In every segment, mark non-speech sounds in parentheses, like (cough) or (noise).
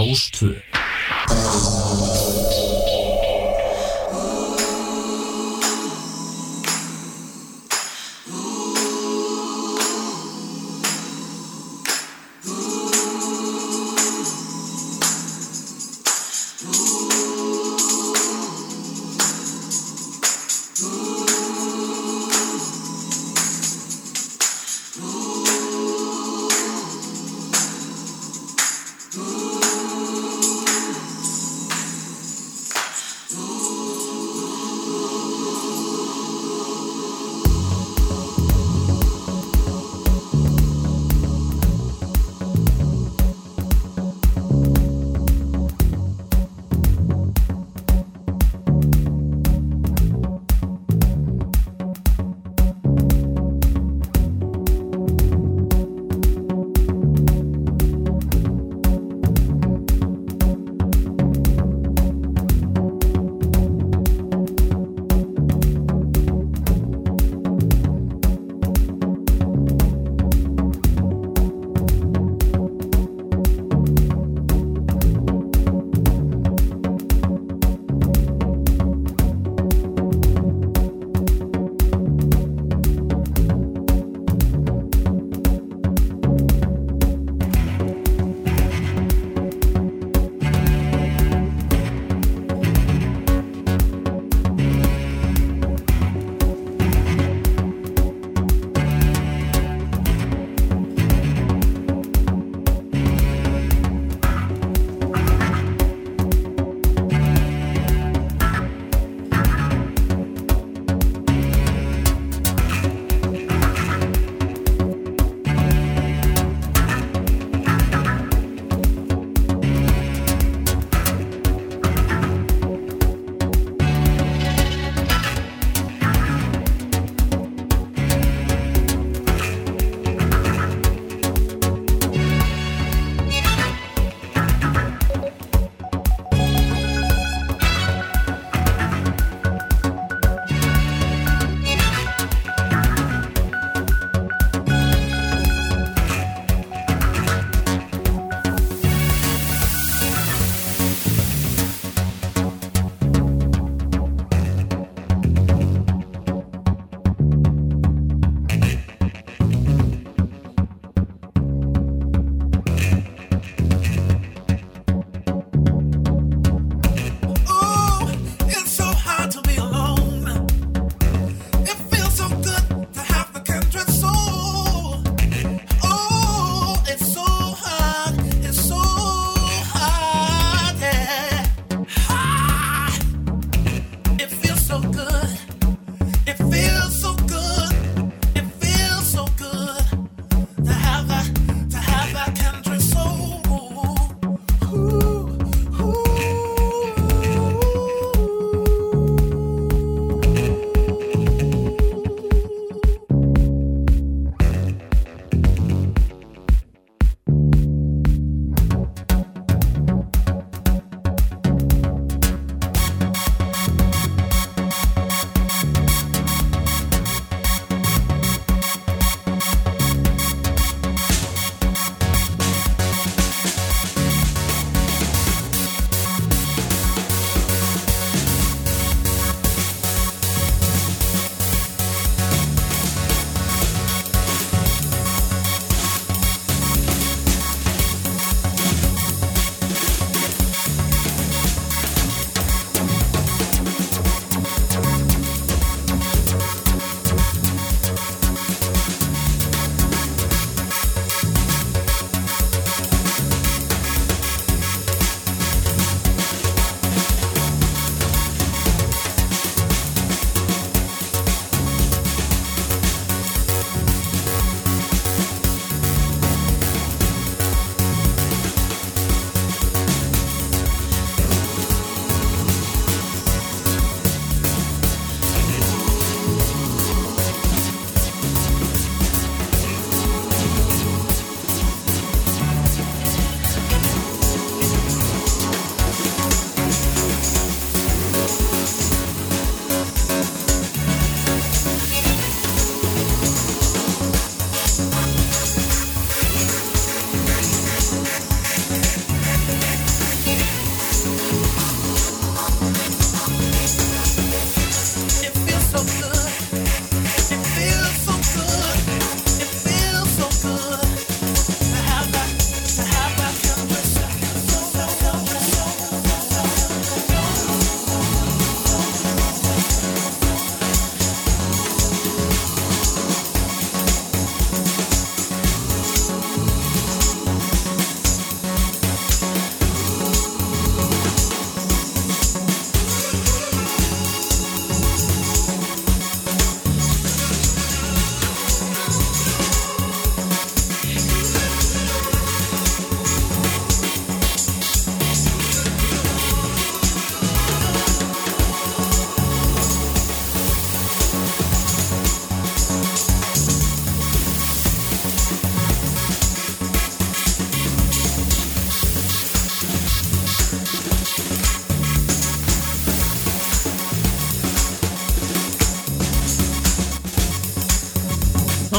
Rástvö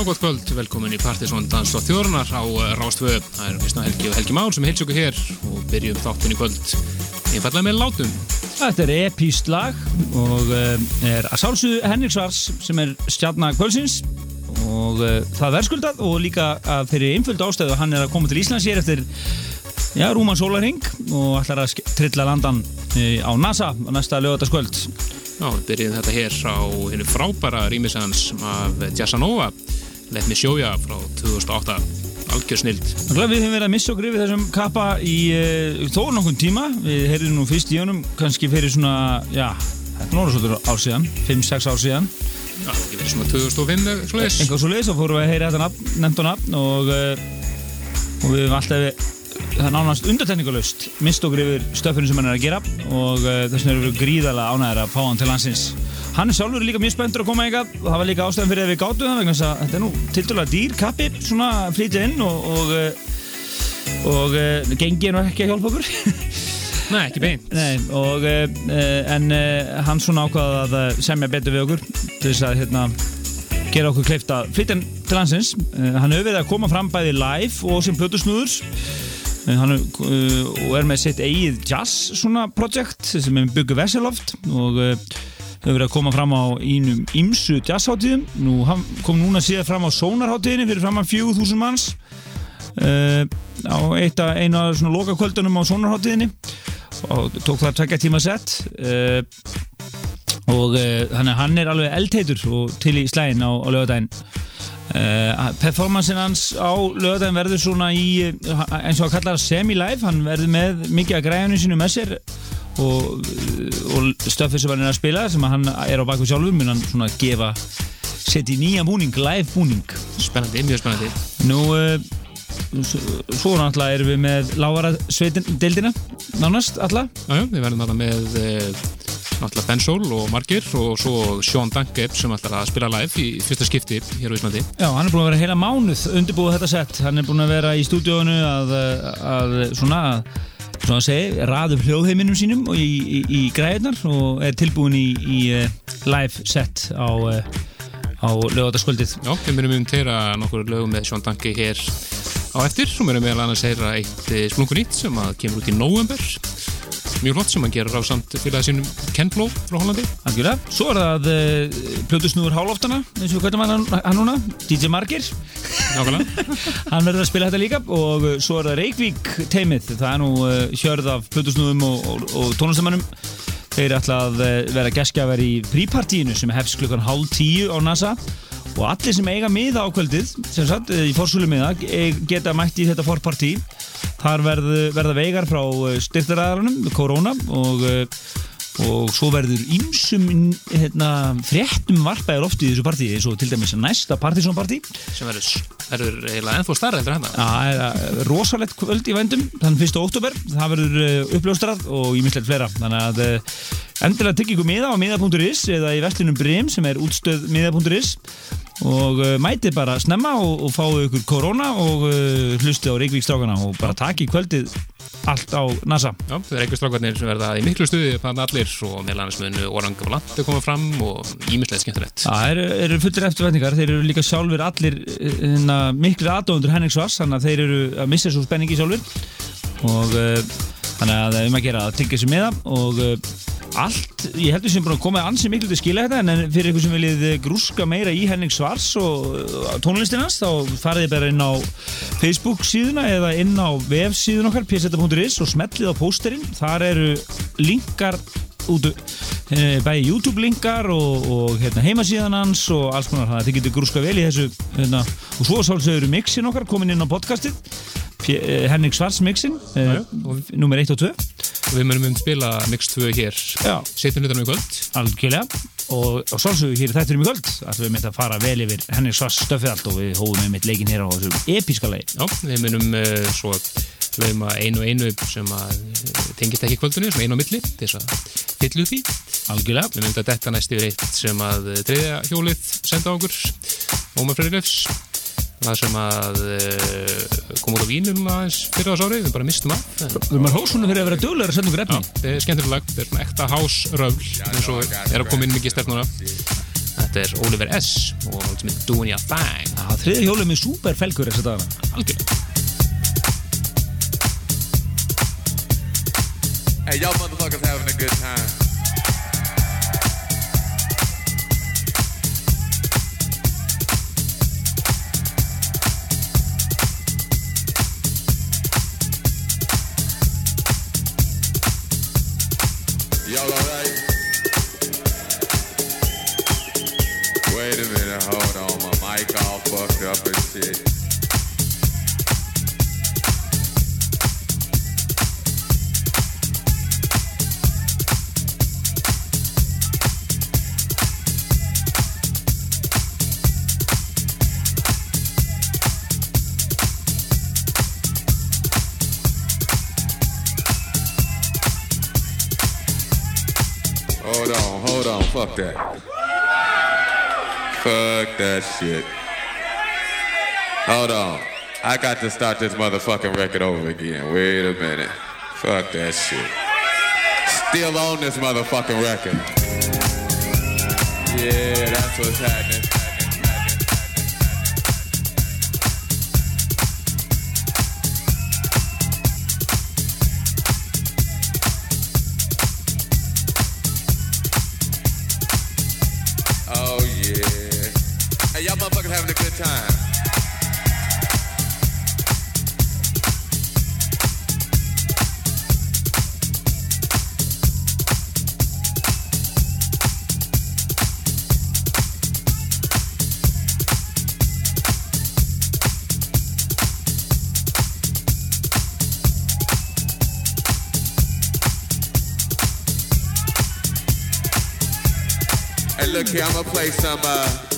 gott kvöld, velkomin í Partiðsson Dans og Þjórnar á eh, Rástvö. Það er Kristna Helgi og Helgi Már sem heils okkur hér og byrjum þáttin í kvöld einfallega með látum. Þetta er epíst lag og uh, er að sálsuðu Henriksvars sem er stjarnar kvöldsins og uh, það verðskuldað og líka að fyrir einföld ástæðu hann er að koma til Íslands hér eftir já, Rúman Sólaring og ætlar að trilla landan á NASA á næsta lögataskvöld. Já, við byrjum þetta hér á hennu frábæra rýmisans af Jassanova Let Me Show Ya frá 2008 algjör snild Við hefum verið að missa okkur yfir þessum kappa í uh, þó nokkun tíma. Við heyrðum nú fyrst í önum kannski fyrir svona, já, þetta er svolítið ár síðan 5-6 ár síðan. Já, ekki verið svona 2005 eitthvað Eitthvað svo leiðis og fórum við að heyra þetta nefnd og nafn og, uh, og við hefum alltaf það er nánast undartekningalust mist okkur yfir stöffunum sem hann er að gera og uh, þess vegna erum við gríðarlega ánæðir að fá hann til landsins Hann er sjálfur líka mjög spenntur að koma eitthvað og það var líka ástæðan fyrir að við gáttu það vegna að þetta er nú tildulega dýr kappi svona flytja inn og og, eh, og uh, gengið nú ekki að hjálpa okkur. (laughs) Nei, ekki beint. Nei, og, uh, En uh, hann svona ákvaða að semja betur við okkur til þess að hérna, gera okkur kleift að flytja hann til hansins Hann verið að koma fram bæði live og sem plötusnúður. Hann er með sitt eigið jazz svona projekt sem er byggu Vesseloft og hefur verið að koma fram á ínum ímsu jazzháttíðum nú kom núna síðan fram á sónarháttíðinni fyrir fram á 4000 manns uh, á eitt af einu af svona lokakvöldunum á sónarháttíðinni og tók það tvekja tíma sett uh, og uh, þannig að hann er alveg eldheitur og til í slægin á, á lögadaginn performansin hans á lögadaginn verður svona í eins og að kalla semi-live. Hann verður með mikið af græðunum sinu með sér og, og stöfið sem hann er að spila sem hann er á baku sjálfum mun hann svona gefa setja í nýja búning, live búning. Spennandi, mjög spennandi. Nú, uh, svo náttúrulega erum við með lágara sveitin-deildina nánast alla. Jájá, við verðum þarna með uh, náttúrulega Ben Sol og Margir og svo Sean Dankep sem ætlar að spila live í fyrsta skipti hér á Íslandi. Já, hann er búin að vera heila mánuð undirbúið þetta sett hann er búin að vera í stúdíónu að, að svona að svona að segja, raðum hljóðheiminum sínum í, í, í græðunar og er tilbúin í, í uh, live set á, uh, á lögataskvöldið. Já, við myndum um teyra nokkur lögum með Sjón Danki hér á eftir og myndum við alveg að segja eitt eh, splunkunýtt sem að kemur út í november mjög flott sem hann gerir á samt fylgjaði sínum Ken Flow frá Hollandi. Algjörlega, svo er það uh, Plutusnúður Háloftana, eins og hvernig var hann, hann núna DJ Margir. (laughs) Hann verður að spila þetta líka og uh, svo er það Reykjavík teimið það er nú uh, hjörð af Plutusnúðum og, og, og tónlistamannum þeir ætla að vera geskjafar í prípartíinu sem hefst klukkan hálf tíu á NASA og allir sem eiga miða ákveldið sem sagt, í fórsölu miða geta mætt í þetta forpartí. Þar verð, verða veigar frá styrtaræðarunum, korona og, og svo verður ímsum hérna, fréttum varpaðir oft í þessu partíi eins og til dæmis næsta partysónpartí sem verður, verður eiginlega ennþá starra eftir hérna. Það er rosalegt kvöld í vendum þann 1. oktober, það verður uppljóstrað og ímislegt fleira. Þannig að endilega tykk ykkur miða á miða.is eða í vestlinum Brim sem er útstöð miða.is og uh, mætið bara snemma og, og fáu ykkur korona og uh, hlusti á Reykjavík strákana og bara taki kvöldið allt á NASA. Já, það er einhver strákarnir sem verða í miklu stuði þannig allir og meðlanismöðinu Oranga Valant er komað fram og ímislega skemmtilegt. Það eru, eru fullir eftirvætningar, þeir eru líka sjálfur allir hérna, miklu aðdóðundur Henning Svars þannig að þeir eru að missa svo spenningi sjálfur og uh, þannig að um að gera að tyggja sér með það og allt, ég heldur sem komið ansið miklu til að skila þetta en fyrir ykkur sem viljið grúska meira í Henning Svars og uh, tónlistinans þá farið þið bara inn á Facebook síðuna eða inn á web síðun okkar pseta.is og smellið á pósterinn. Þar eru linkar út eh, bæði YouTube linkar og, og hérna, heimasíðan hans og alls konar þannig að þið getur grúska vel í þessu hérna, og svo sálsögur mixin okkar komin inn á podcastið. Eh, Henning Svars mixin eh, nummer 1 og 2 og við munum um spila Mix 2 hér. Setjum hlutunum í kvöld. Algjörlega. Og, og svolsögur hér þetta er um í kvöld að við myndum að fara vel yfir Henning Svars stöfið allt og við hóðum með mitt leikin hér á þessu episka leik Já, við munum uh, svo hlauma einu einu sem að tengist ekki kvöldunni, sem einu á milli til þess að fyllu því algjörlega. Við myndum að detta næst yfir eitt sem að treyðja hjólið senda á okkur Ómar Freyrilefs það sem að uh, kom út á vínum aðeins fyrir ás árið, við bara mistum að Við erum að hósunum fyrir að vera döglegar að senda okkur efni. Það er skemmtilega lag, þetta er svona ekta hásröfl eins og er að koma inn mikið stefnuna Þetta er Oliver S. og sem er Your Thing. Það þriði hjólið með super felgur þess að dagana. Algjörlega Hey, y'all motherfuckers having a good time. Y'all alright? Wait a minute, hold on. My mic all fucked up and shit. On, fuck that. Fuck that shit. Hold on. I got to start this motherfucking record over again. Wait a minute. Fuck that shit. Still on this motherfucking record. Yeah, that's what's happening. Having a good time. Look here, I'm gonna play some, uh,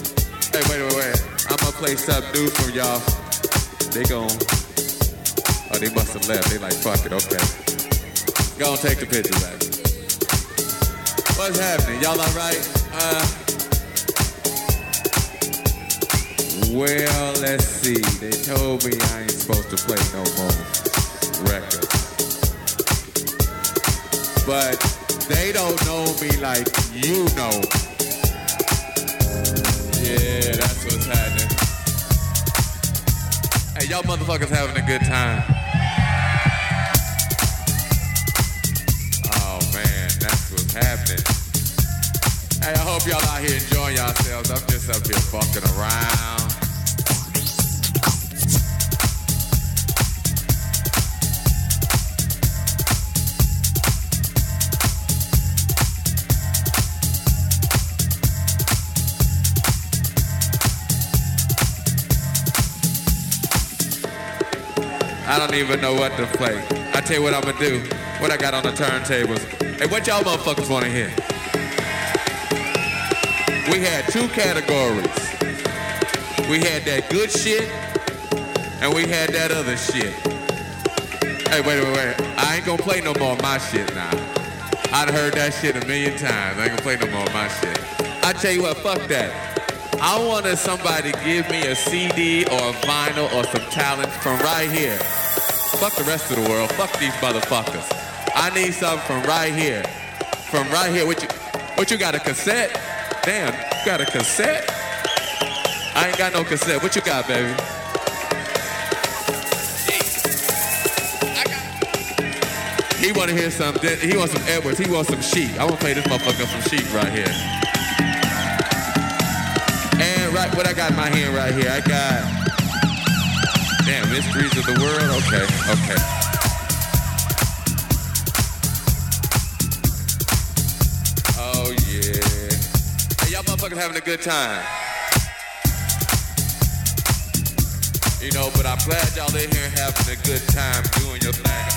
hey, wait, wait, wait. I'm gonna play something new for y'all. They gon' oh, they must have left. They like, fuck it, okay. Gonna take the picture back. What's happening? Y'all alright? Uh, well, let's see. They told me I ain't supposed to play no more records. But they don't know me like you know yeah, that's what's happening. Hey, y'all motherfuckers having a good time. Oh man, that's what's happening. Hey, I hope y'all out here enjoying yourselves. I'm just up here fucking around. I don't even know what to play. I tell you what I'm gonna do. What I got on the turntables. Hey, what y'all motherfuckers wanna hear? We had two categories. We had that good shit, and we had that other shit. Hey, wait, wait, wait. I ain't gonna play no more of my shit now. I'd heard that shit a million times. I ain't gonna play no more of my shit. I tell you what, fuck that. I wanted somebody give me a CD or a vinyl or some talent from right here. Fuck the rest of the world. Fuck these motherfuckers. I need something from right here. From right here. What you, what you got, a cassette? Damn, you got a cassette? I ain't got no cassette. What you got, baby? He wanna hear something. He wants some Edwards. He wants some sheep. I wanna play this motherfucker some sheep right here right, what I got in my hand right here? I got, damn, Mysteries of the World? Okay, okay. Oh yeah. Hey, y'all, motherfuckers having a good time. You know, but I am glad y'all in here having a good time doing your thing.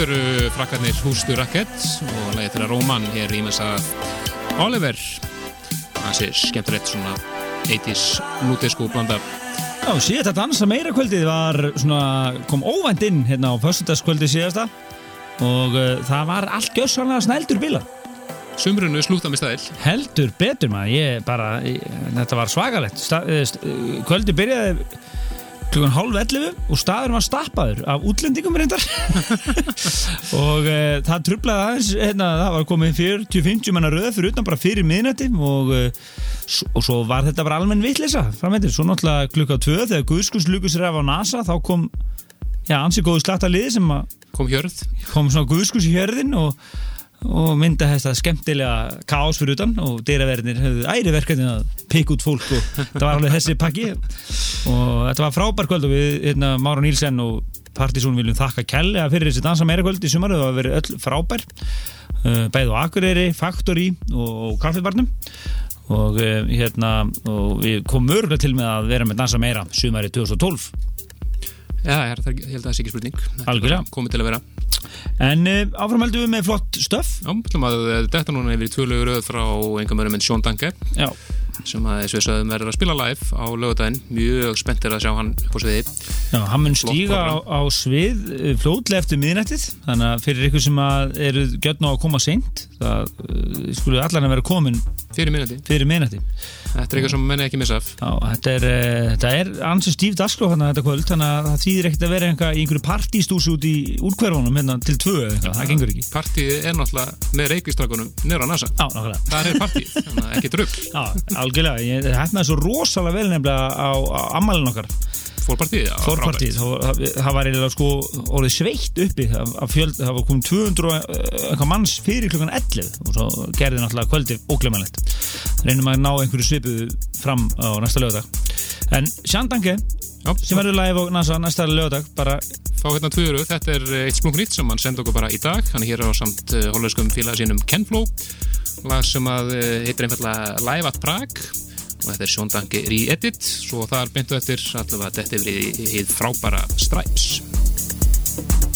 Þetta eru frakkarnir Hústu Racket og lagið þeirra Róman hér í messa Oliver Það sé skemmtilegt svona 80s nútisku blanda Já, síðast að dansa meira kvöldið var svona, kom óvænt inn hérna á föstudagskvöldið síðasta og uh, það var allt gjössanlega snældur bila. Sumrunu slúta með stæðil Heldur betur maður, ég bara, ég, þetta var svakalegt. Sta, st, eh, kvöldið byrjaði klukkan hálf 11 og staður var stappaður af útlendingum reyndar. (laughs) Og uh, það trublaði aðeins hérna, það var komið 40-50 manna röð fyrir utan bara fyrir miðnætti og, s- og svo var þetta bara almenn vitleysa framveitir, svo náttúrulega klukka 2 þegar Guðskus lukus ref á NASA þá kom já, ansi góðu slagta liði sem að Kom hjörð. kom svona Guðskus í hjörðin og, og mynda þetta skemmtilega kaos fyrir utan og dyraverðinir hefðu æri verkefni að pikka út fólk og það var alveg þessi pakki. Og þetta var frábær kvöld og við hérna, Mára Nílsen og Partizón viljum þakka kærlega fyrir þessi dansa meira kvöld í sumar. Það var verið öll frábær uh, bæði á Akureyri, Faktori og, og Kaffibarnum og uh, hérna og við komum örgulega til með að vera með dansa meira sumari 2012 Já, ég held að að það sé ekki spurning. Þetta er Algjörlega. Komið til að vera. En uh, áframhaldum við með flott stöf Já, við ætlum að eh, detta núna yfir í tvölugur frá engum örum en Sjón Danke já. sem að þessu sögðum verður að spila live á lögadaginn mjög spenntir að sjá hann á sviði. Já, hann mun stíga á, á svið eh, fljótlega eftir miðnættið. Þannig að fyrir ykkur sem að eru gjörn á að koma seint það uh, skulle allan að vera komin fyrir minnandi fyrir miðnætti. Þetta er eitthvað sem menni ekki missa af. Já, þetta er, uh, þetta er ansið stíf dagskrá þannig að þetta kvöld þannig að það þýðir ekkert að vera einhver, í einhverju partýstúsi út í útkverfunum hérna til tvö eða eitthvað, það gengur ekki. Partíð er náttúrulega með reykvistrakunum nýra á NASA. Já, nákvæmlega. Það er partíð, þannig að ekki drugg Já, algjörlega, ég hefnaði svo rosalega vel nefnilega á, á ammælinn okkar Fórpartíð, já, Fórpartíð, það, það var eiginlega sko orðið sveitt uppi. Fjöld, það var komið 200 og eitthvað manns fyrir klukkan 11 og svo gerði náttúrulega kvöldið óglemanlegt reynum að ná einhverju svipuðu fram á næsta lögadag en Sjandanke, Já, sem verður live á NASA næsta lögadag, bara fá hérna tvöru, þetta er eitt splungun nýtt sem hann sendi okkur bara í dag. Hann er hér á samt uh, hollenskum félag sínum Kenflow. Lag sem að uh, heitir einfallega Live at Prague og þetta er Sjón Danke re-edit. Svo þar beintu eftir allavega þetta í hið frábæra Stripes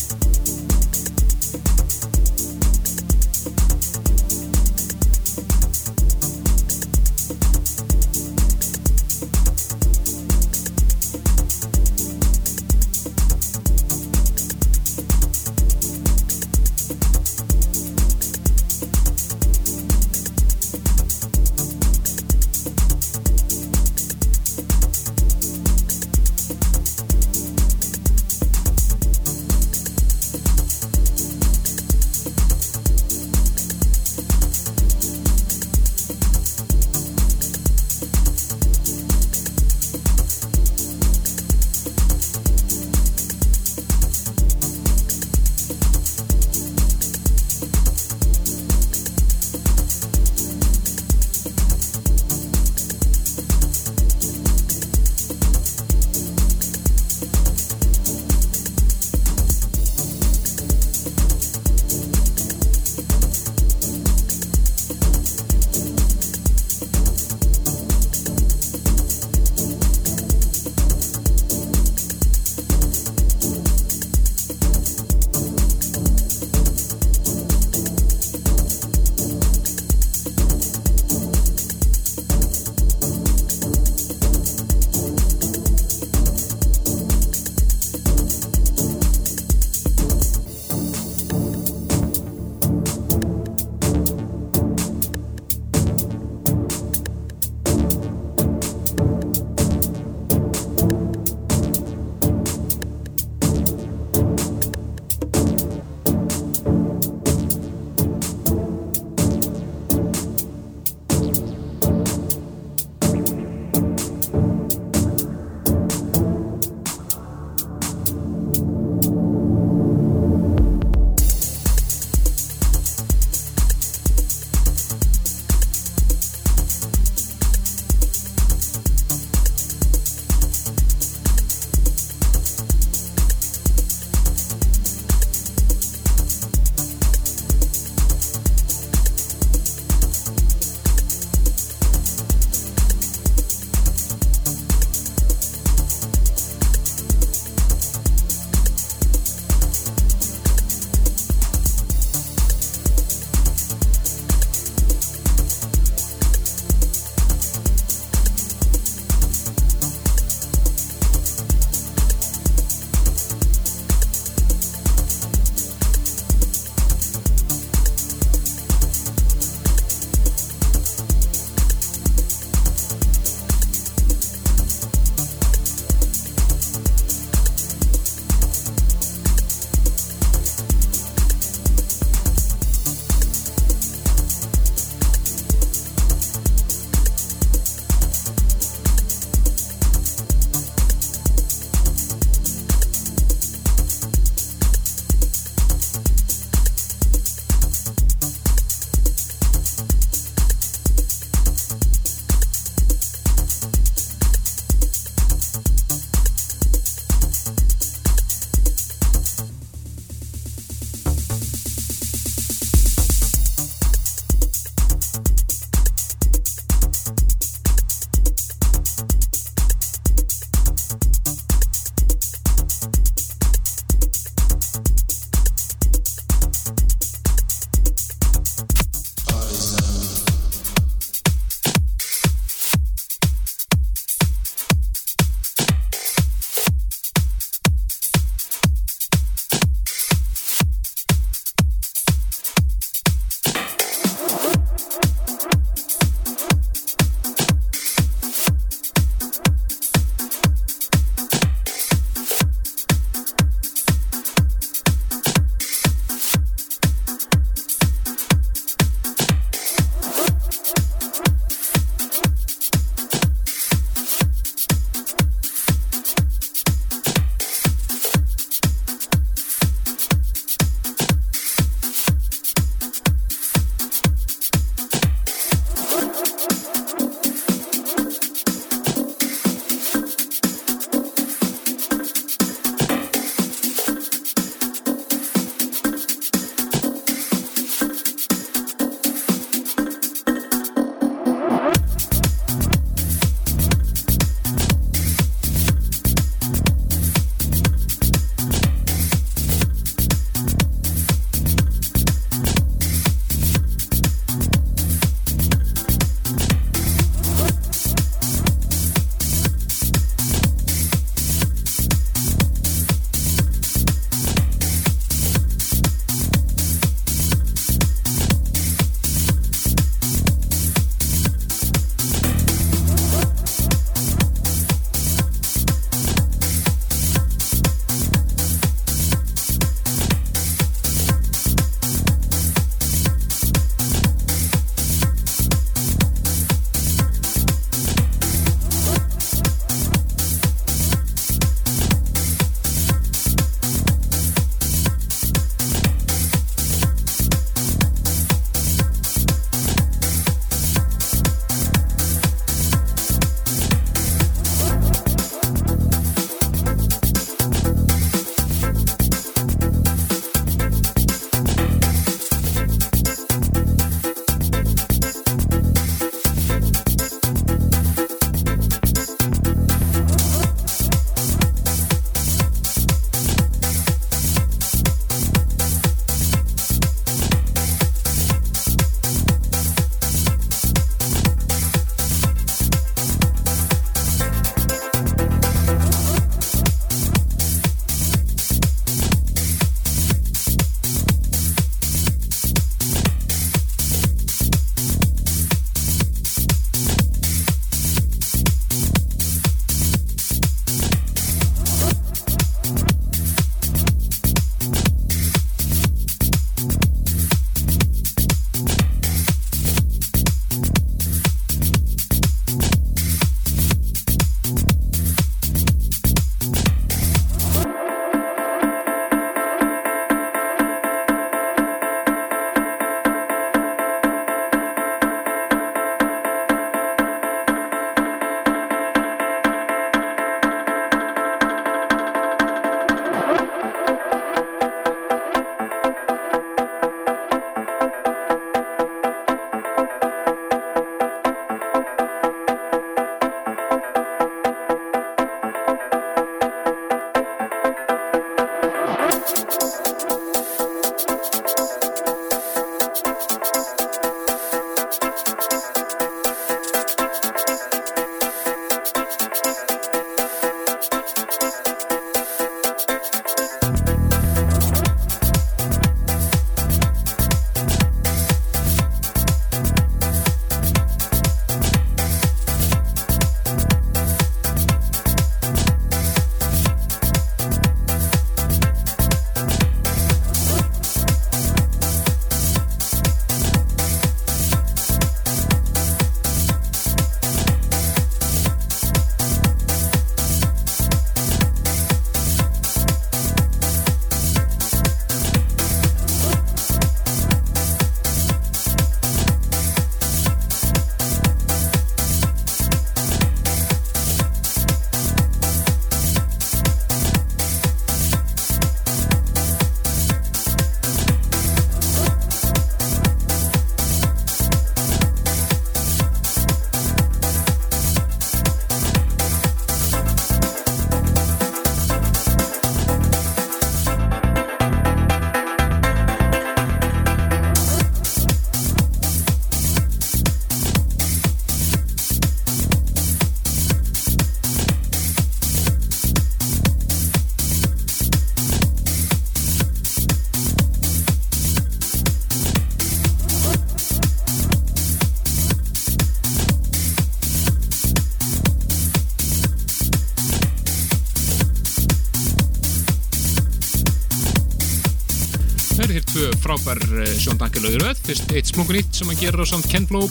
Sjón Dankelaugur röð, fyrst eitt splungun nýtt sem hann gerir á samt Ken Flow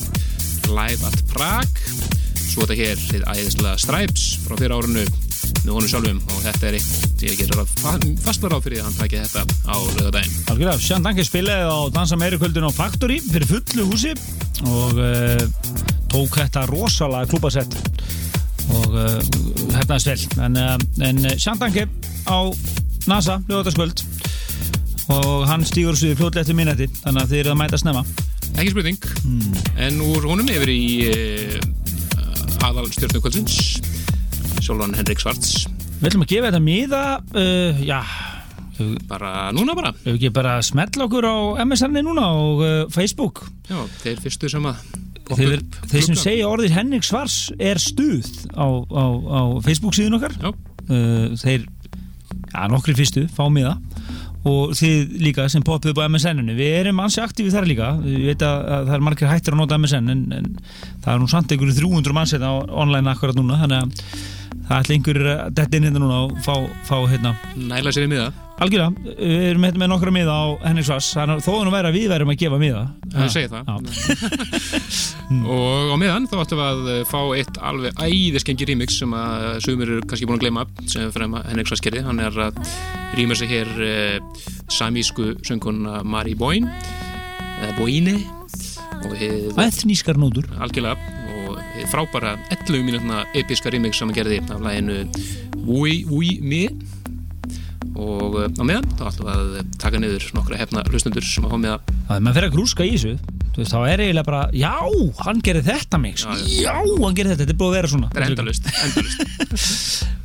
live at Prague. Svo þetta hér, þið æðislega Stripes frá fyrir árinu með honum sjálfum og þetta er eitt ég gerir að fastla ráð fyrir að hann taki þetta á lögadaginn Algjörlega, Sján Danke spilaði á Dansa meiri kvöldin á Factory fyrir fullu húsi og uh, tók þetta rosalega klúbasett og uh, hefnaðist vel. En, uh, en Sján Danke á NASA, lögataskvöld og hann svo í fljóðlega eftir minnætti þannig að þið eru að mæta snemma. Ekki spurning, en úr honum yfir í uh, aðal stjórnum kvöldsins Sjálfan Henrik Svarts. Við ætlum að gefa þetta miða uh, já, bara núna bara. Við ekki bara smetla okkur á MSN-i núna og uh, Facebook. Já, þeir fyrstu sem að þeir, þeir sem segja orðið Henrik Svars er stuð á, á, á Facebook síðun okkar. Já, uh, þeir, já, nokkri fyrstu fá miða og þið líka sem poppið upp á MSN-inu við erum ansi aktífið þar líka. Við veit að, að það er margir hættir að nota MSN en, en það er nú samt einhverju 300 mann setna online akkurat núna þannig að það ætla einhverjur að detta inn hérna núna og fá, fá hérna. Næla sér í miða algjörlega, við erum hérna með nokkra miða á Henrik Svars, þannig að þó að nú væri að við værum að gefa miða. Það segir það. Já. (laughs) og á meðan þá ættum við að eh, fá eitt alveg æðiskengi remix sem að sumir eru kannski búin að gleyma sem frem að Henrik Svarskerði hann er að rýma sig hér uh, samísku sönguna Mari Boyne eða Boyne og hið Æþnískar nótur. Algjörlega. Og frábæra 11 mínútna episka remix sem hann gerði af læginu Wui Wui Mi og uh, á meðan þá ætlum við að taka niður nokkra hefna hlustundur sem fá með að Það er maður fyrir að grúska í þessu. Veist, þá er eiginlega bara, já, hann gerir þetta mix, Já, já, hann gerir þetta, þetta er búið að vera svona. Þetta er endalust, (laughs) endalust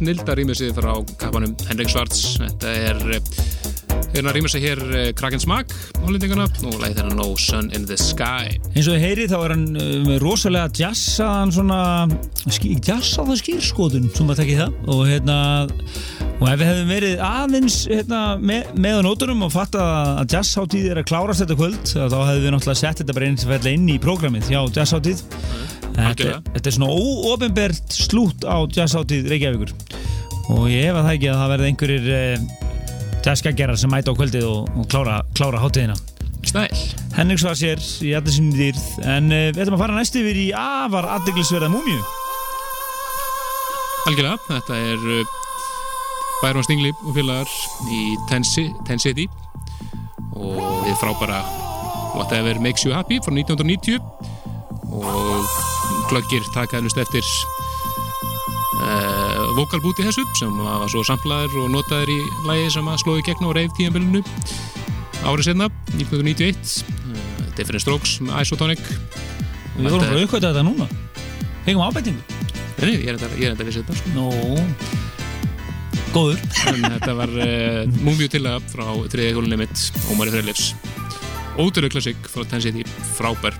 snildar rýmisið frá kapanum Henrik Svarts. Þetta er hérna rýmið sig hér eh, Kraken Smak, hollendingana, og læði þeirra No Sun in the Sky. eins og þið heyrið þá er hann með rosalega jazzaðan svona jazzaða skýrskotun sem að tekja það. Og hérna og ef við hefðum verið aðeins hérna, með, með á nótunum og fatta að jazzháttíð er að klárast þetta kvöld þá hefðum við náttúrulega sett þetta bara eins og inn í prógramið. Hjá jazzháttíð Þetta, þetta er svona óofinbert slút á jazzáttíð Reykjavíkur og ég hef að það ekki að það verði einhverjir uh, jazzgaggerar sem mæta á kvöldið og, og klára, klára hátíðina. Stæl. Henning svar sér í allir sinni dýrð en uh, við ætlum að fara næst yfir í afar aðdeglisverða múmju Algjörlega, þetta er uh, Byron Stingli og félagar í Tensi- Tensity og við frábæra Whatever Makes You Happy frá 1990 og glöggir taka ennust eftir vokalbúti þessu sem var svo samplaður og notaður í lægi sem að slóði gegn á reyð tíðanbylunu árið senna, 1991 uh, Different Strokes með Isotonic. Við vorum bara aukvæmt þetta núna. Fengum ábætingu Nei, ég er enda, að þetta sko. Nó Góður. En þetta var uh, múmjú til að frá þriðja hólunni mitt Ómari Freyleifs ótrúlega klassik frá Tennessee frábær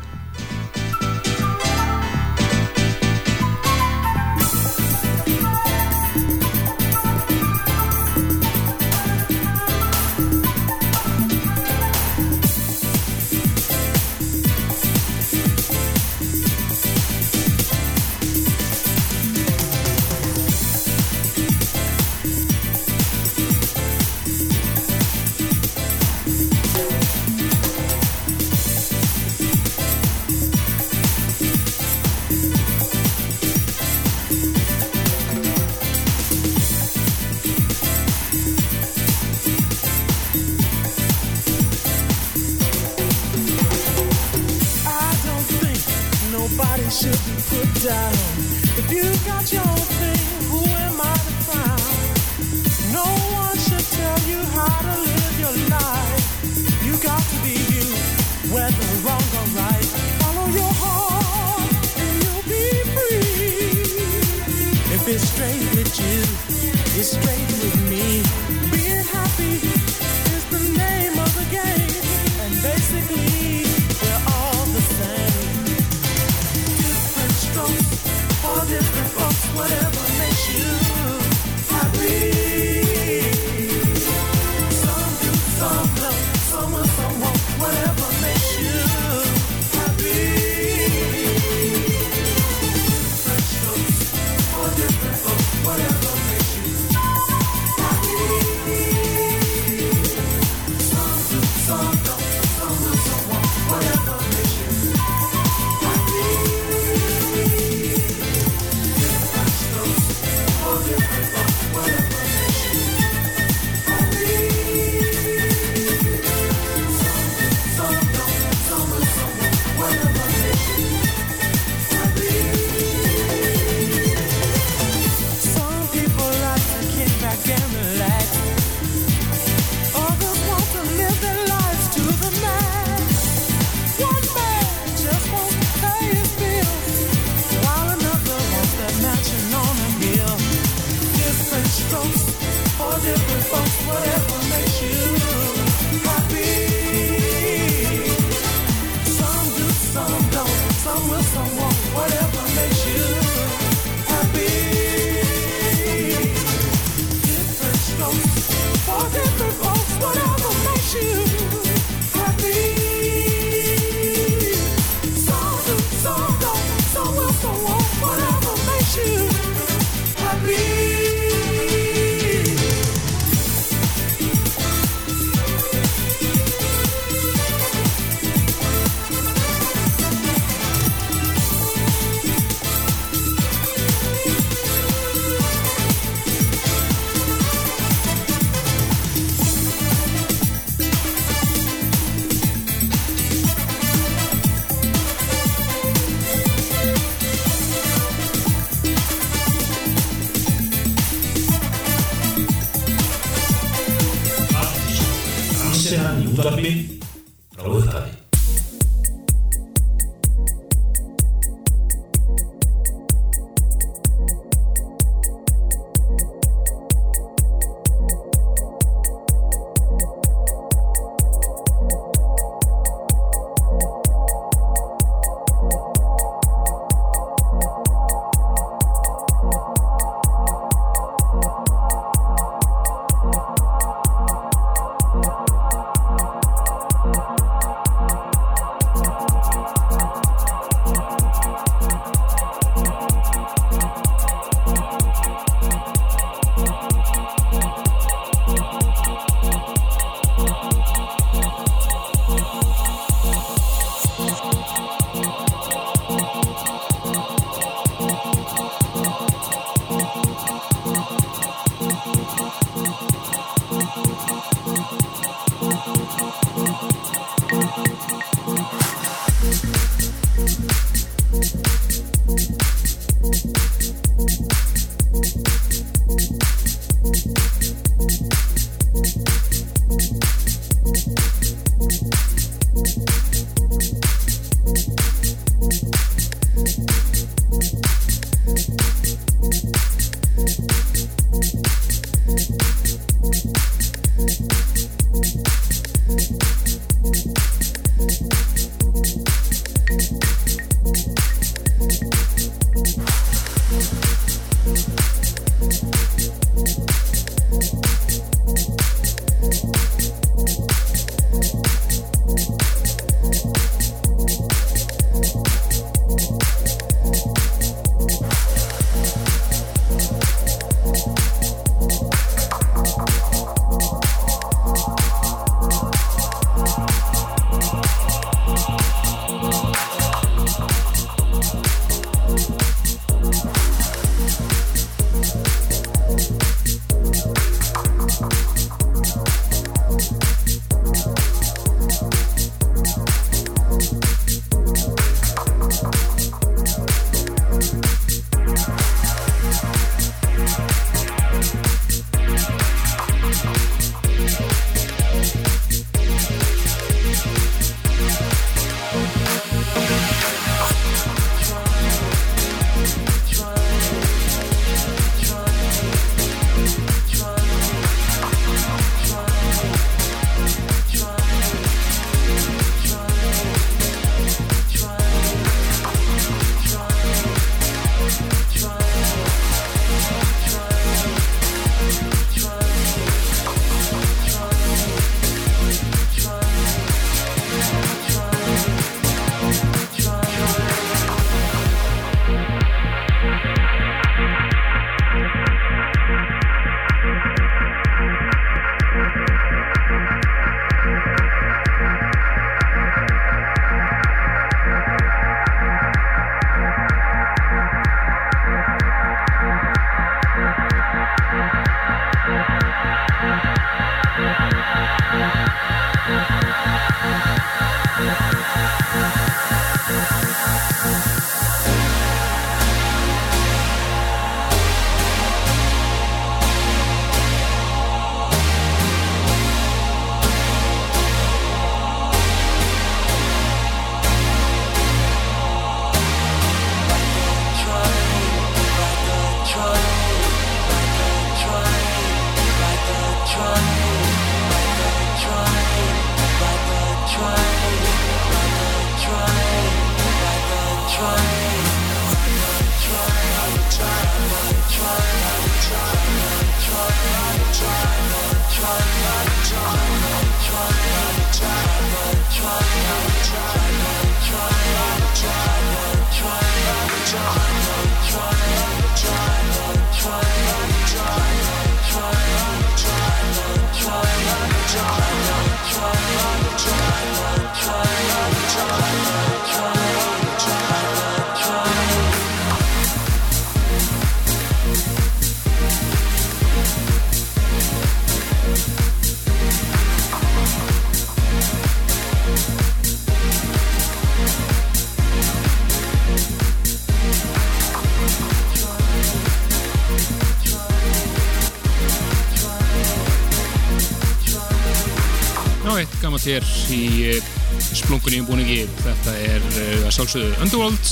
nátt hér í eh, splungunni um búningi. Þetta er eh, að uh, sjálfsögðu Underworld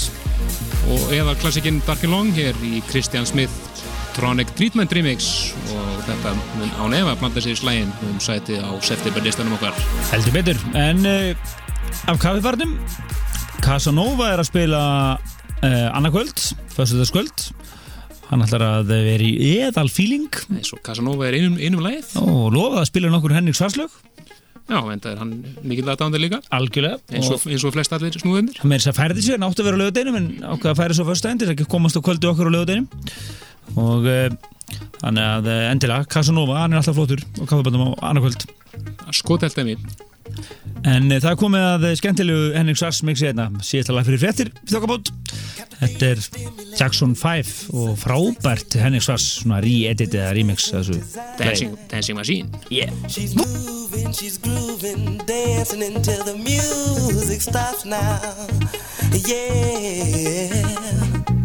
og eða klassikinn Dark and Long hér í Christian Smith Tronic Treatment Remix. Og þetta mun á nefa að blanda sér í slægin um sæti á septemberlistanum okkar. Heldur betur, en uh, af kaffefarnum Casanova er að spila uh, annarkvöld, fyrstuðarskvöld hann ætlar að vera í eðal feeling Casanova er einum, einum leið og lofaði að spila nokkur Henrik Svarslög Já, en það er hann mikill aðdándir líka. Algjörlega. Eins og, eins og flest allir snúðundir Mér þess að færði sér, náttu að vera á lögadeinum en ákveða að færa svo fyrstæðindir, ekki komast á kvöldu okkur á lögadeinum og eh, þannig að eh, endilega Casanova, hann er alltaf flottur og kaffaböndum á annarkvöld Skotelt emi En eh, það er komið að eh, skemmtilegu Henning Sars mixi hérna, síðastalega fyrir frettir þokkabót. Þetta er Jackson 5 og frábært Henning Sars, svona re-edit eða remix þessu. Dancing, dancing Machine. Yeah. She's moving, she's grooving Dancing until the music stops now. Yeah.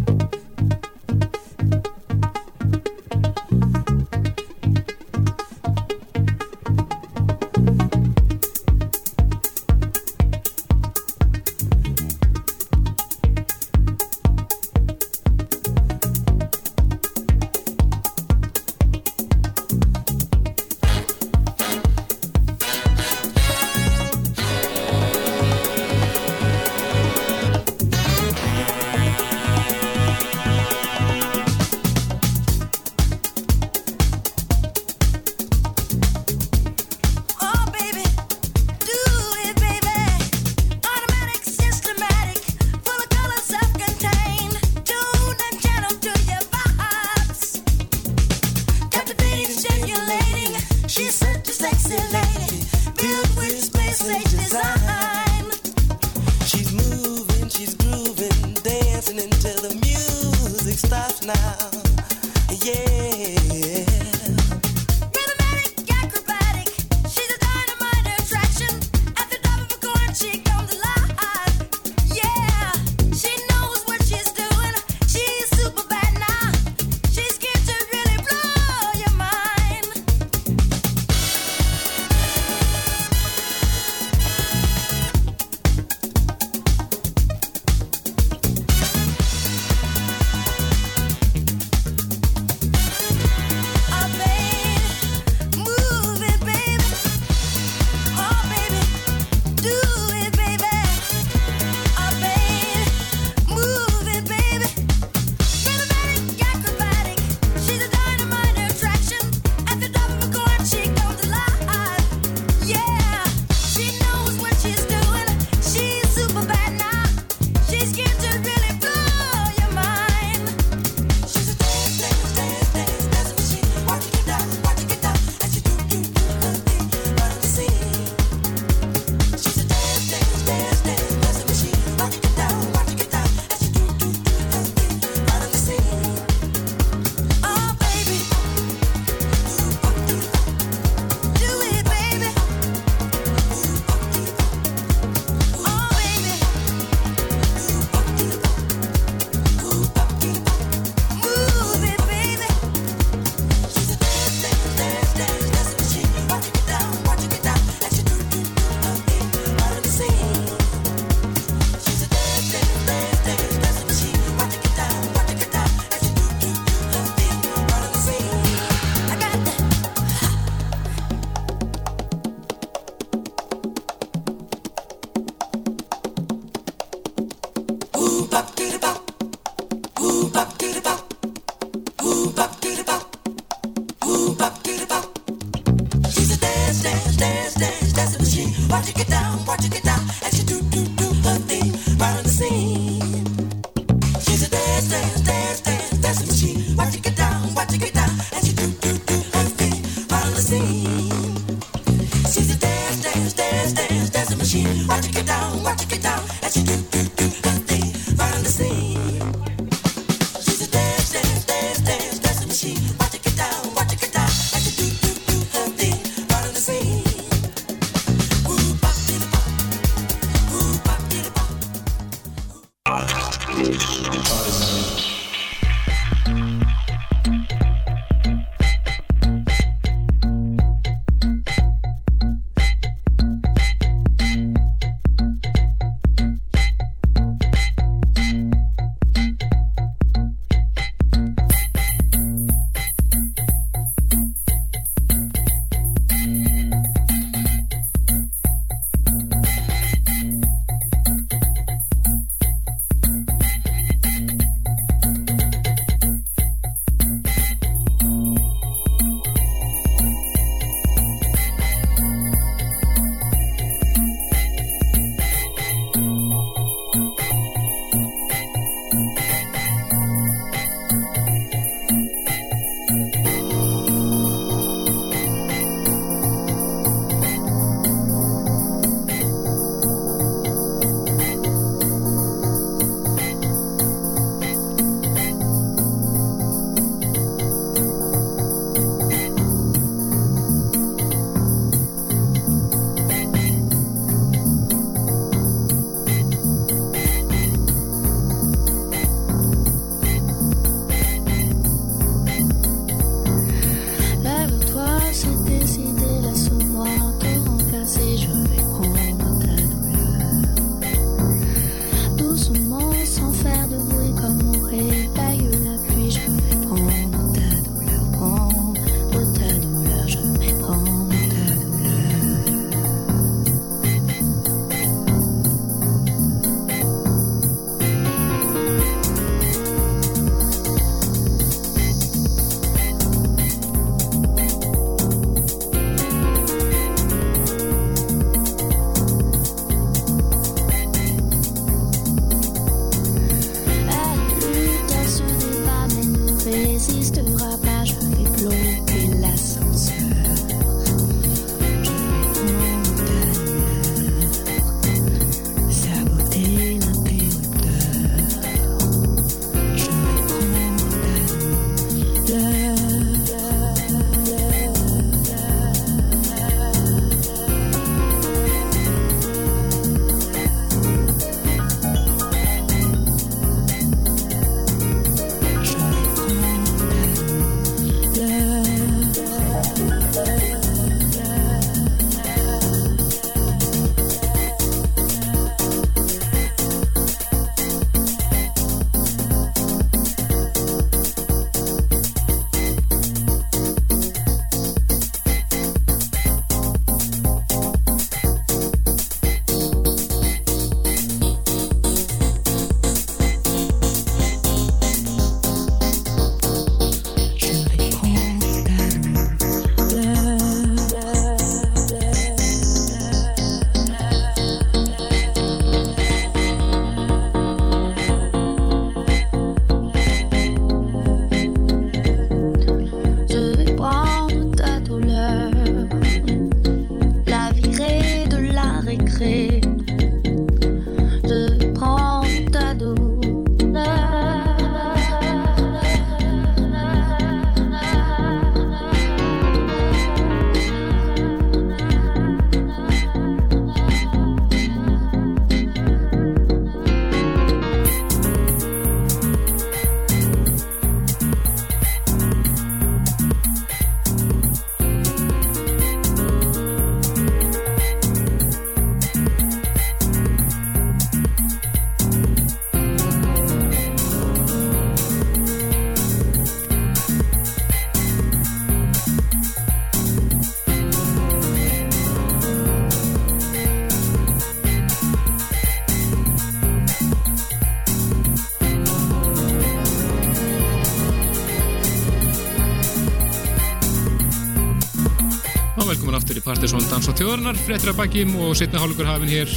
Partiðsson dans á þjóðarinnar fréttir að baki og setna hálfur hafinn hér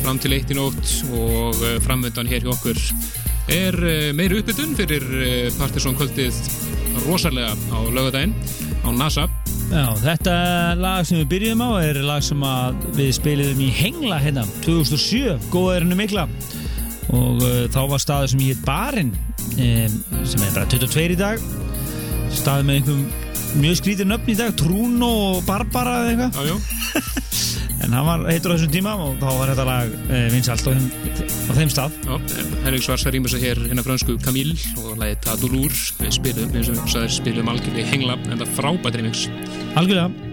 fram til eitt í nótt og uh, framöndan hér hjá okkur er uh, meiri uppbytun fyrir uh, Partiðsson kvöldið rosalega á lögadaginn á NASA. Já, þetta lag sem við byrjuðum á er lag sem við spiliðum í Hengla hérna 2007, góðaðurinu mikla. Og þá var staður sem ég heit Barinn um, sem er bara 22 í dag. Staður með einhverjum mjög skrítið nöfn í dag Trúno og Barbara eða eitthvað. Já, (laughs) en hann var heitur á þessum tíma og þá var þetta lag uh, vinsalt á, á þeim stað. Henrik Svarsa rýmur sig hér hérna fransku Camille og lagið Tadulur við spilum, eins og við sagðir, spilum algjörlega í hengla en það frábært remix. Algjörlega.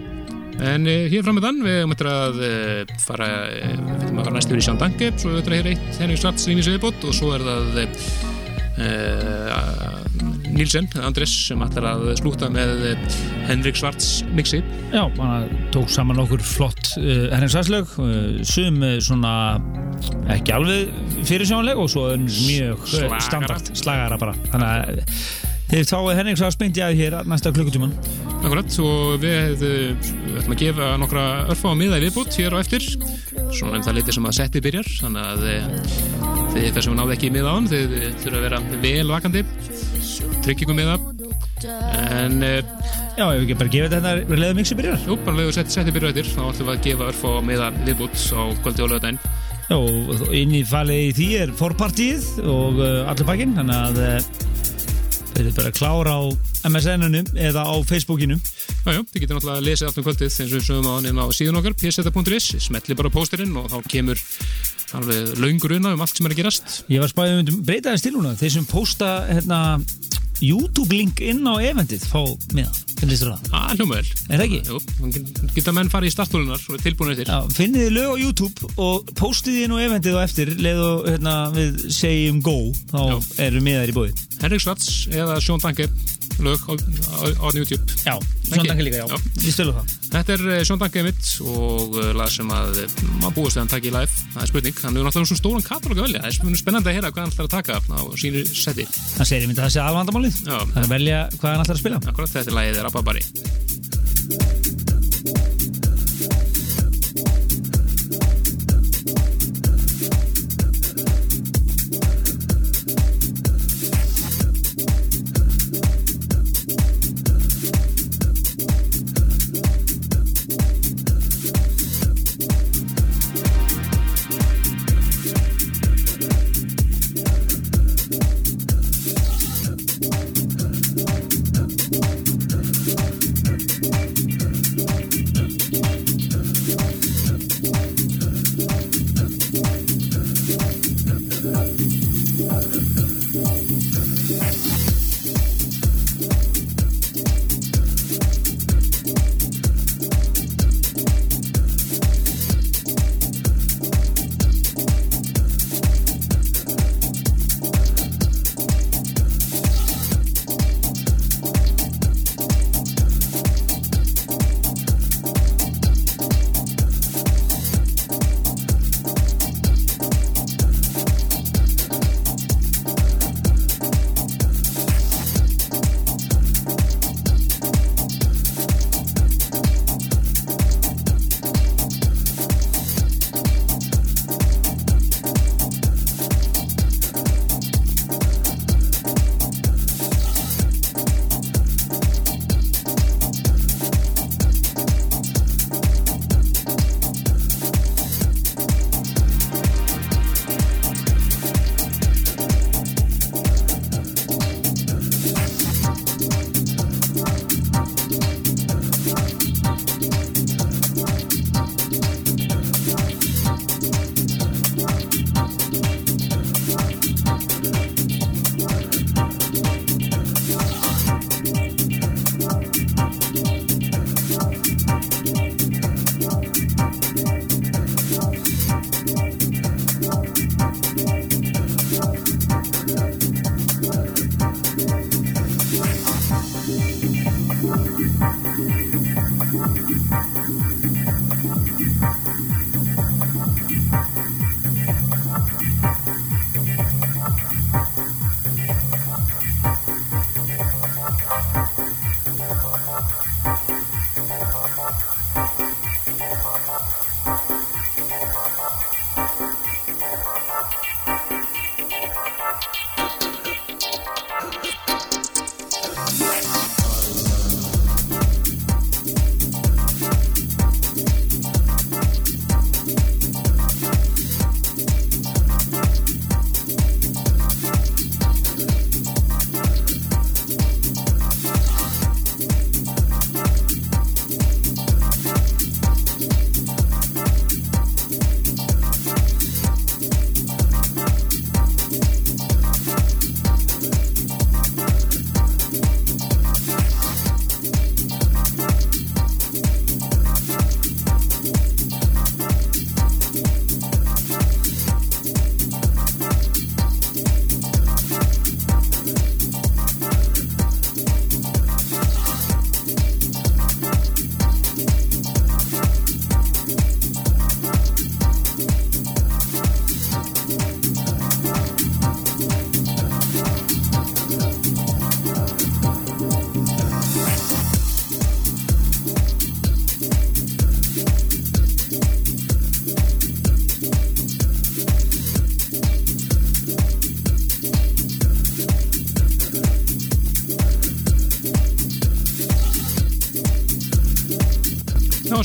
En uh, hér framöndan við höfum eftir að uh, fara, við höfum að fara næstu yfir í Sján Danke, svo við hér eitt Henrik Svarts rýmis viðbót og svo er það Nílsen, Andres sem ætlar að slúta með uh, Henrik Svarts mixi. Já, hann tók saman okkur flott Svarslög uh, sum uh, svona ekki alveg fyrirsjónleg og svo mjög uh, Slagara. bara þannig að þeir þá Henrik Svars beint ég að hér næsta klukkutíman Akkurat, og við ætlum að gefa nokkra örfá miða í viðbót hér á eftir, svona um það litið sem að setti byrjar, þannig að þið sem náðu ekki miða á hann, þið þurfa að vera vel vakandi, tryggingum miða, en uh, Já, ef við ekki bara gefa þetta hérna leðum mixi byrjar. jú, bara leiðu setti, setti byrjar eftir, þá ætlum við að gefa örfá miða viðbót á kvöldi og lögadaginn. Já, og inn í falið í því er forpartíð og uh, allur pakkin þannig að uh, þeir eru bara klára á MSN-unu eða á Facebookinu Já, já, þið getur náttúrulega að lesa allt um kvöldið eins og við sögum á hann á síðan okkar, pseta.is, smetli bara pósterinn og þá kemur alveg laungur unna um allt sem er að gerast. Ég var spæðið um breyta þess til núna. Þeir sem posta hérna, YouTube-link inn á eventið fá það, hvernig lístur það? Ah, hljómaður. Er það ekki? Jú, geta menn farið í starttólunar og er tilbúin eftir. Já, finnið þið lög á YouTube og postið þið inn á eventið og eftir leið og hérna, við segjum go þá Já. eru miðar í bóði Henrik Svarts eða Sjón Danke lög á, á, á YouTube. Já, tanki líka, já, Já. við stölu það. Þetta er eh, Sjón Danke mitt og eh, lag sem að eh, maður búist að hann taki í live. Það er spurning, hann er náttúrulega svona stóran katalóg að velja. Það er spurning spennandi að heyra hvað hann ætlar að taka á sínu seti. Það segir ég myndi að það sé alvandamálið. Já. Það er að velja hvað hann ætlar að spila. Akkurat þetta er lagið Rababari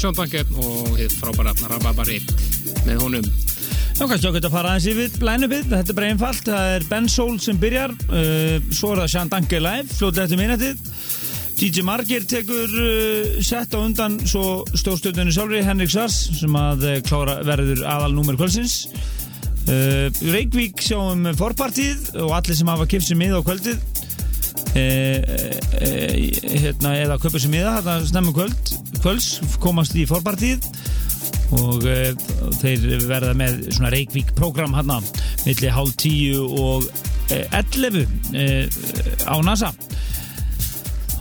Sjón Danke og hitt frábæra Rababari með honum. Já, kannski ákveðt að fara aðeins yfir blænupið, þetta er bara einfalt, það er Ben Soul sem byrjar, uh, svo er það Sean Danke live, fljótið eftir minnatið, DJ Margir tekur uh, sett á undan svo stórstjórnunni sjálfri, Henrik Sars, sem að uh, klára verður aðal númer kvöldsins. Uh, Reykjavík sjáum forpartíð og allir sem hafa kipt sér mið á kvöldið, uh, uh, hérna, eða köpa sér miða, þetta snemmu kvöld, kvölds, komast í forpartíð og uh, þeir verða með svona Reykjavík program hann milli hálf tíu og uh, 11 uh, á NASA.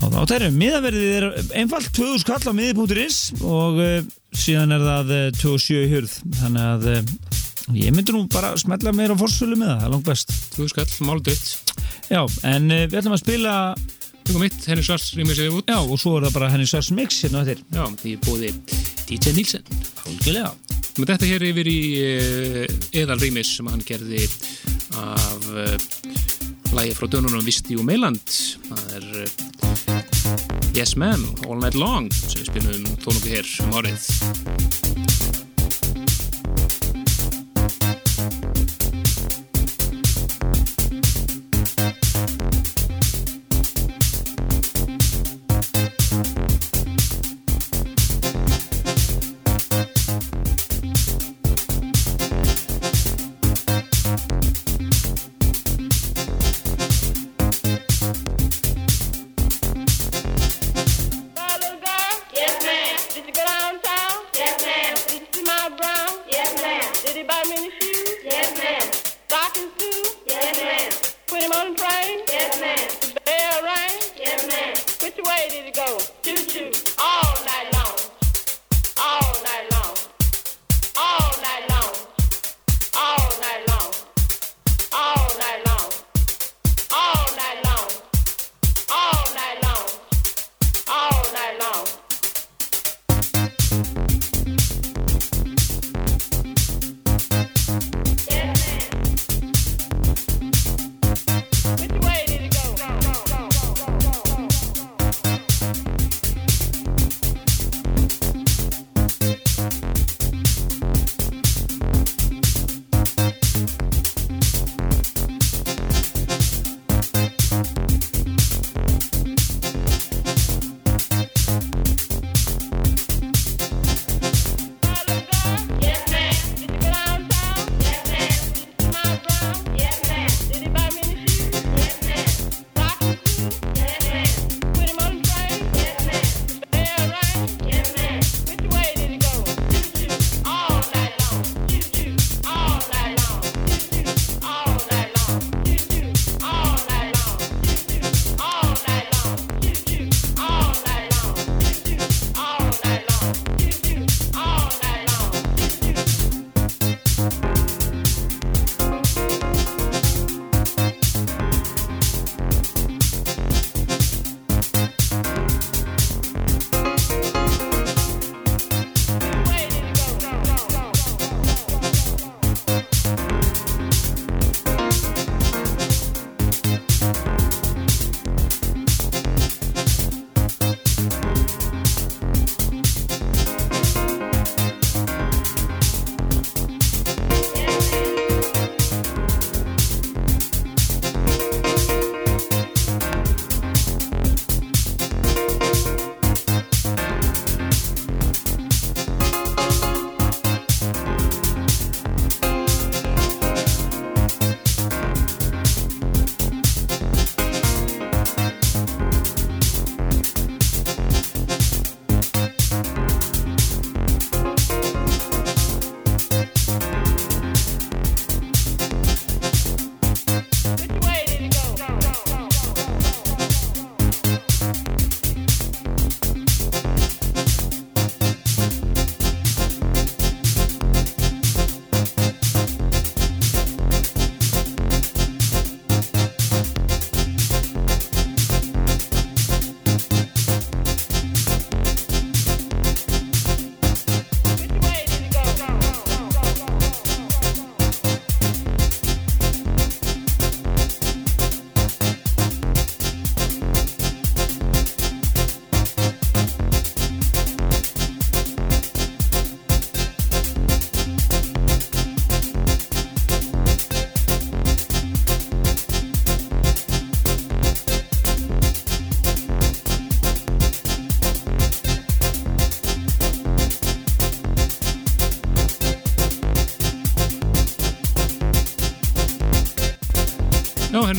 Og þá þeirra miðaverðið er einfalt 2000 kall á miði.is og uh, síðan er það uh, 27 í hurð. Þannig að ég myndi nú bara smetla meira á fórsölu með það, það er langt best. Þú skall, máldött Já, en við ætlum að spila Tökum mitt, Henrik Svars rýmur sig út. Já, og svo er það bara henni Svars mix hérna þér Já, því bóði DJ Nílsen Algjörlega. Með þetta hér yfir í Eðal rýmis sem hann gerði af uh, lægi frá dönunum Visti og Meiland. Það er uh, Yes Man, All Night Long sem við spilum tónungu hér um árið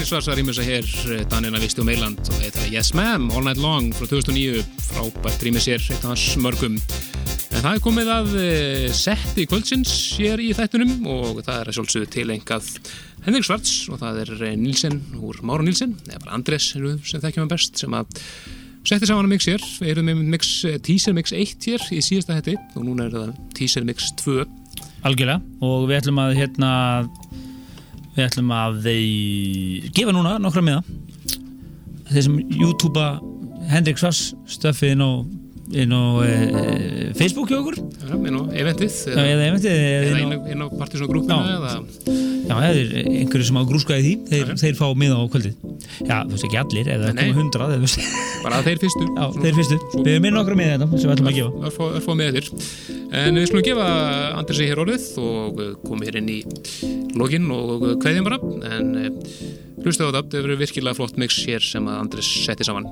Henrik Svarsa rýmur sig hér eh, Danina Visti og Meiland. Og þetta er Yes Ma'am, All Night Long frá 2009 frábært rýmur sér, eitt af hans mörgum. En það er komið að eh, setti kvöldsins hér í þættunum og það er að sjálfsögðu tilengað Henrik Svarts og það er eh, Nílsen úr Mára Nílsen, eða bara Andres sem þekkjum hann best sem að setti saman að mix hér, við erum með mix, teaser mix 1 hér í síðasta hætti og núna er það teaser mix 2 Algjörlega. Og við ætlum að hérna við ætlum að þeir gefa núna nokkra miða þeir sem YouTube-a Hendrik Svars stöfið inn á, inn á e, Facebook hjá okkur Já, inn á eventið eða eventið eða eða inn á, á, Já. eða já, eða er einhverju sem á grúskaði því. Þeir, þeir fá miða á kvöldið. Já, þú veist ekki allir, eða komið veist. bara þeir fyrstu. Já, þeir fyrstu. Við erum inn nokkra miða þetta sem við ætlum að gefa. örfá, örfá með þér en við skulum gefa Andresi hér orðið og komum hér inn í login og kveðjum bara. En eh, hlustu á þetta, þetta verður virkilega flott mix hér sem Andres setti saman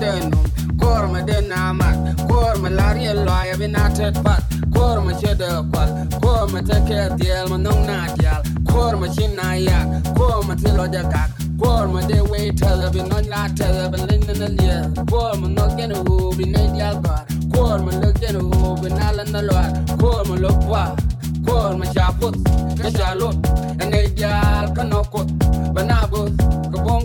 denum kor ma den amat kor ma lari loya binatet pat kor ma chede kwal kor ma diel ma nong na dial kor ma ya kor tilo ja kak de we tele bin on la tele bin lin na lia kor ma no gen u bin na dial gar kor lo gen u bin na la na lo kor lo kwa kor ma cha put ka dial ka no kot banabut ka bon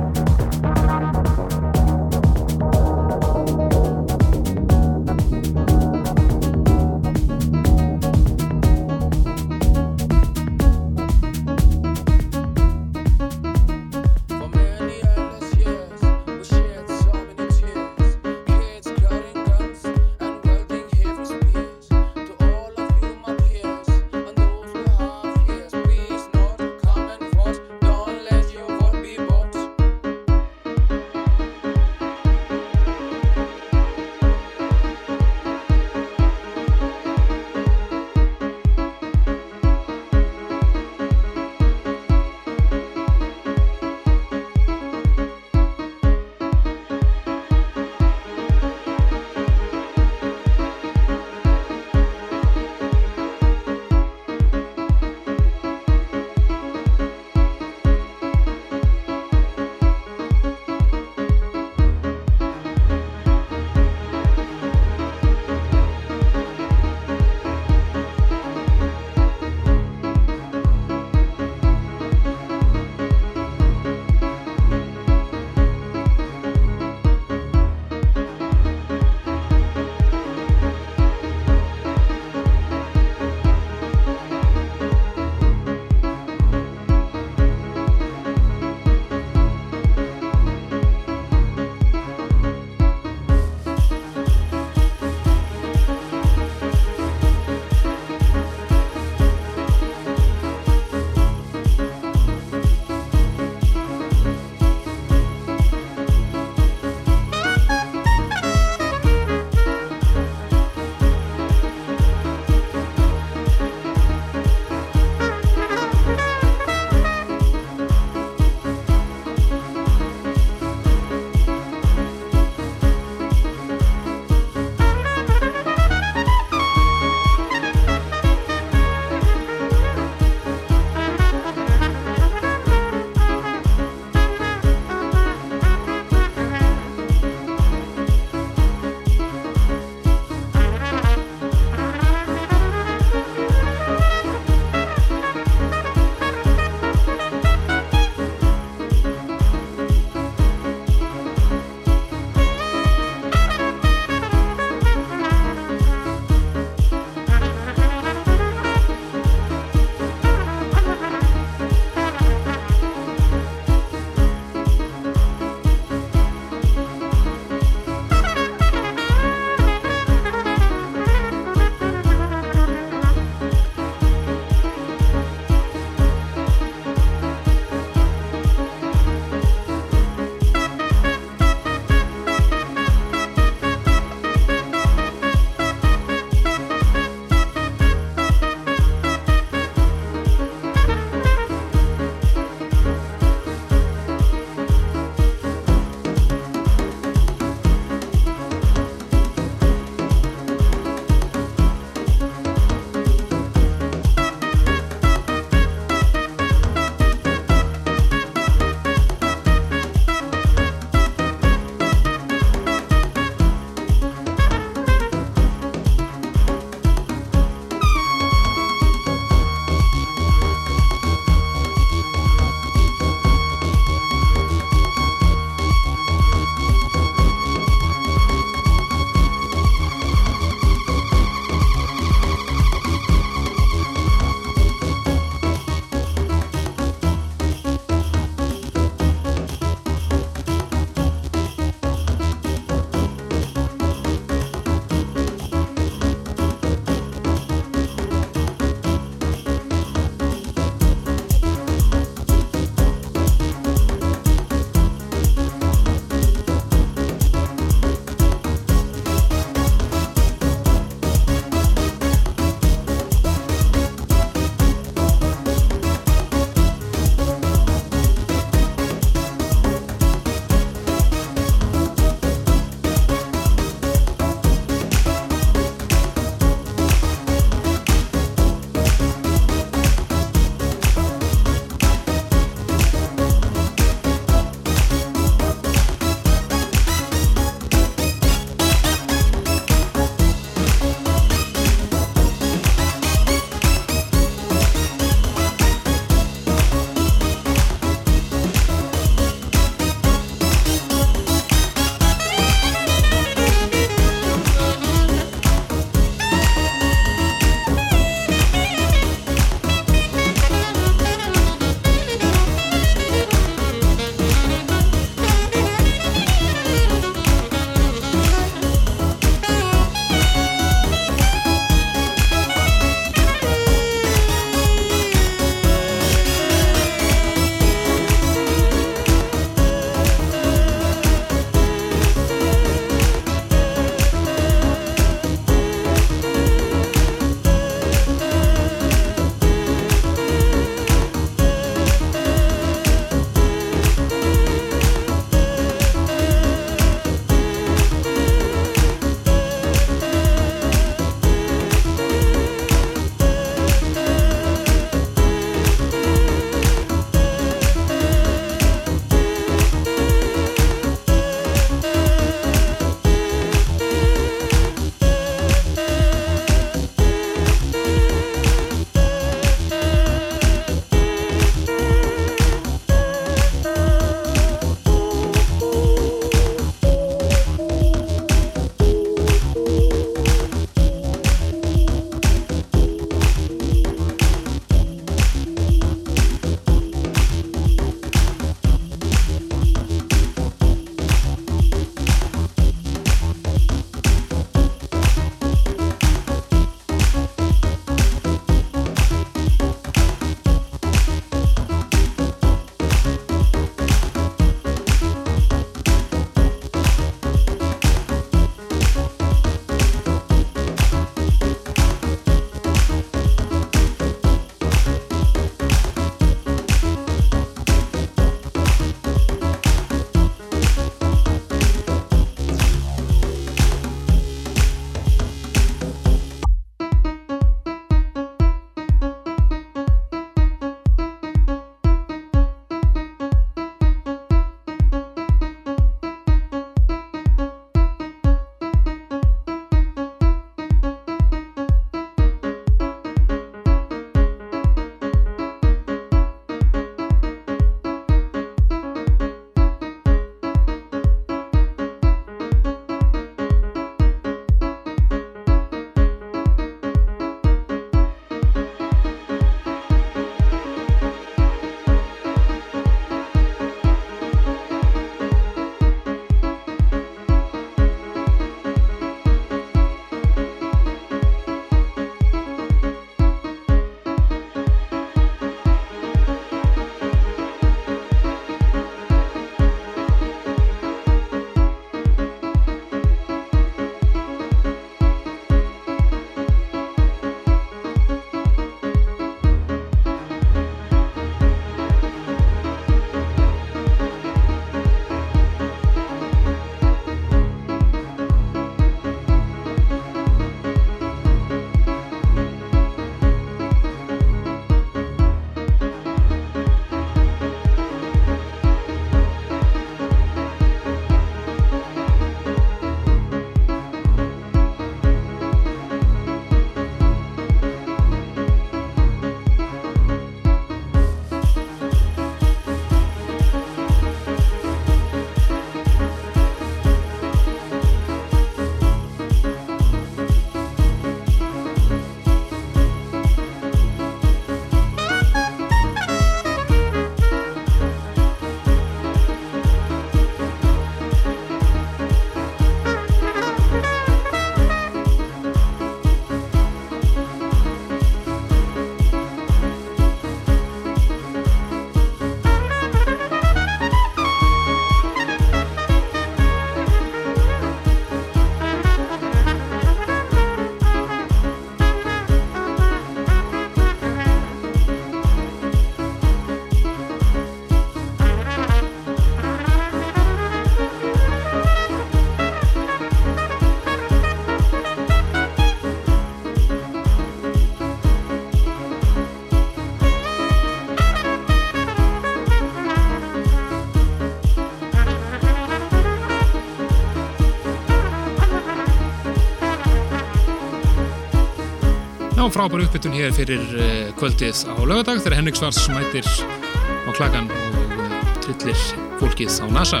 frábær uppbytun hér fyrir uh, kvöldið á lögadag þegar Henrik Svars mætir á klagan og uh, trillir fólkið á NASA.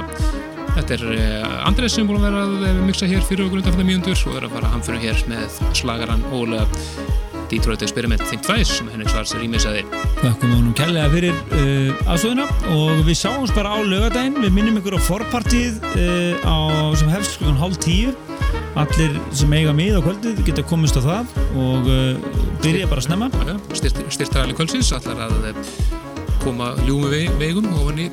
Þetta er uh, Andrés sem búin að vera að mixa hér fyrir okkur undan fyrir mjöndur og er að fara hamfyrir hér með slagaran Óla Detroit Experiment Think Twice sem Henrik Svars rýmisaði. Þakkum honum kærlega fyrir uh, aðstöðuna og við sjáumst bara á lögadaginn við minnum ykkur á forpartíð uh, á, sem hefst klukkan hálf tíu allir sem eiga mið á kvöldið geta komist á það og uh, byrja bara að snemma Styrtaræli kvöldsins allar að koma ljúmi veg, vegum ofan í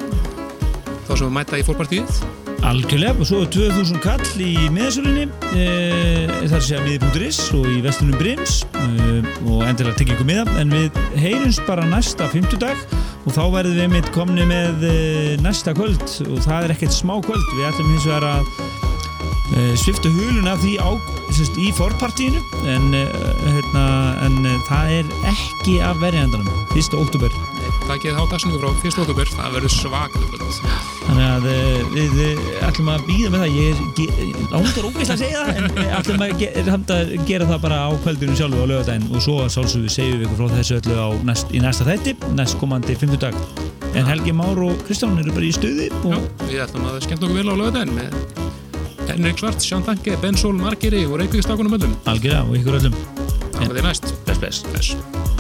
þá sem við mæta í fórpartíð. algjörlega og svo er 2000 kall í miðasölinni uh, þar sé að miði.is og í vestunum Brims uh, og endilega tekja ykkur miða. En við heyrumst bara næsta fimmtudag og þá verðum við mitt komni með uh, næsta kvöld. Og það er ekkert smá kvöld. Við ætlum hins vegar að svifta hulun af því á, sérst, í forpartíinu en, uh, hérna, en uh, það er ekki af verjandanum 1. oktober geði þá dagsingu frá 1. oktober, það verður svaklega þannig að uh, við ætlum að býða með það ég er langar ógeist að segja það en ætlum að, ge gera það bara á kvöldinu sjálfu á lögadaginn og svo sálsögðu segjum við ykkur frá þessu öllu næst, í næsta þætti næst komandi fimmtudag en Helgi Már og Kristján eru bara í stuði og Við ætlum að skemmta okkur vel á lögadaginn með Henrik Svart, Sján Tanke, Ben Sol, Margeri og Reykjavíkstákunum öllum. algjörða og ykkur öllum Takk fyrir næst. Bless, bless, bless.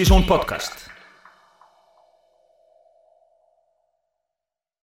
Partizón podcast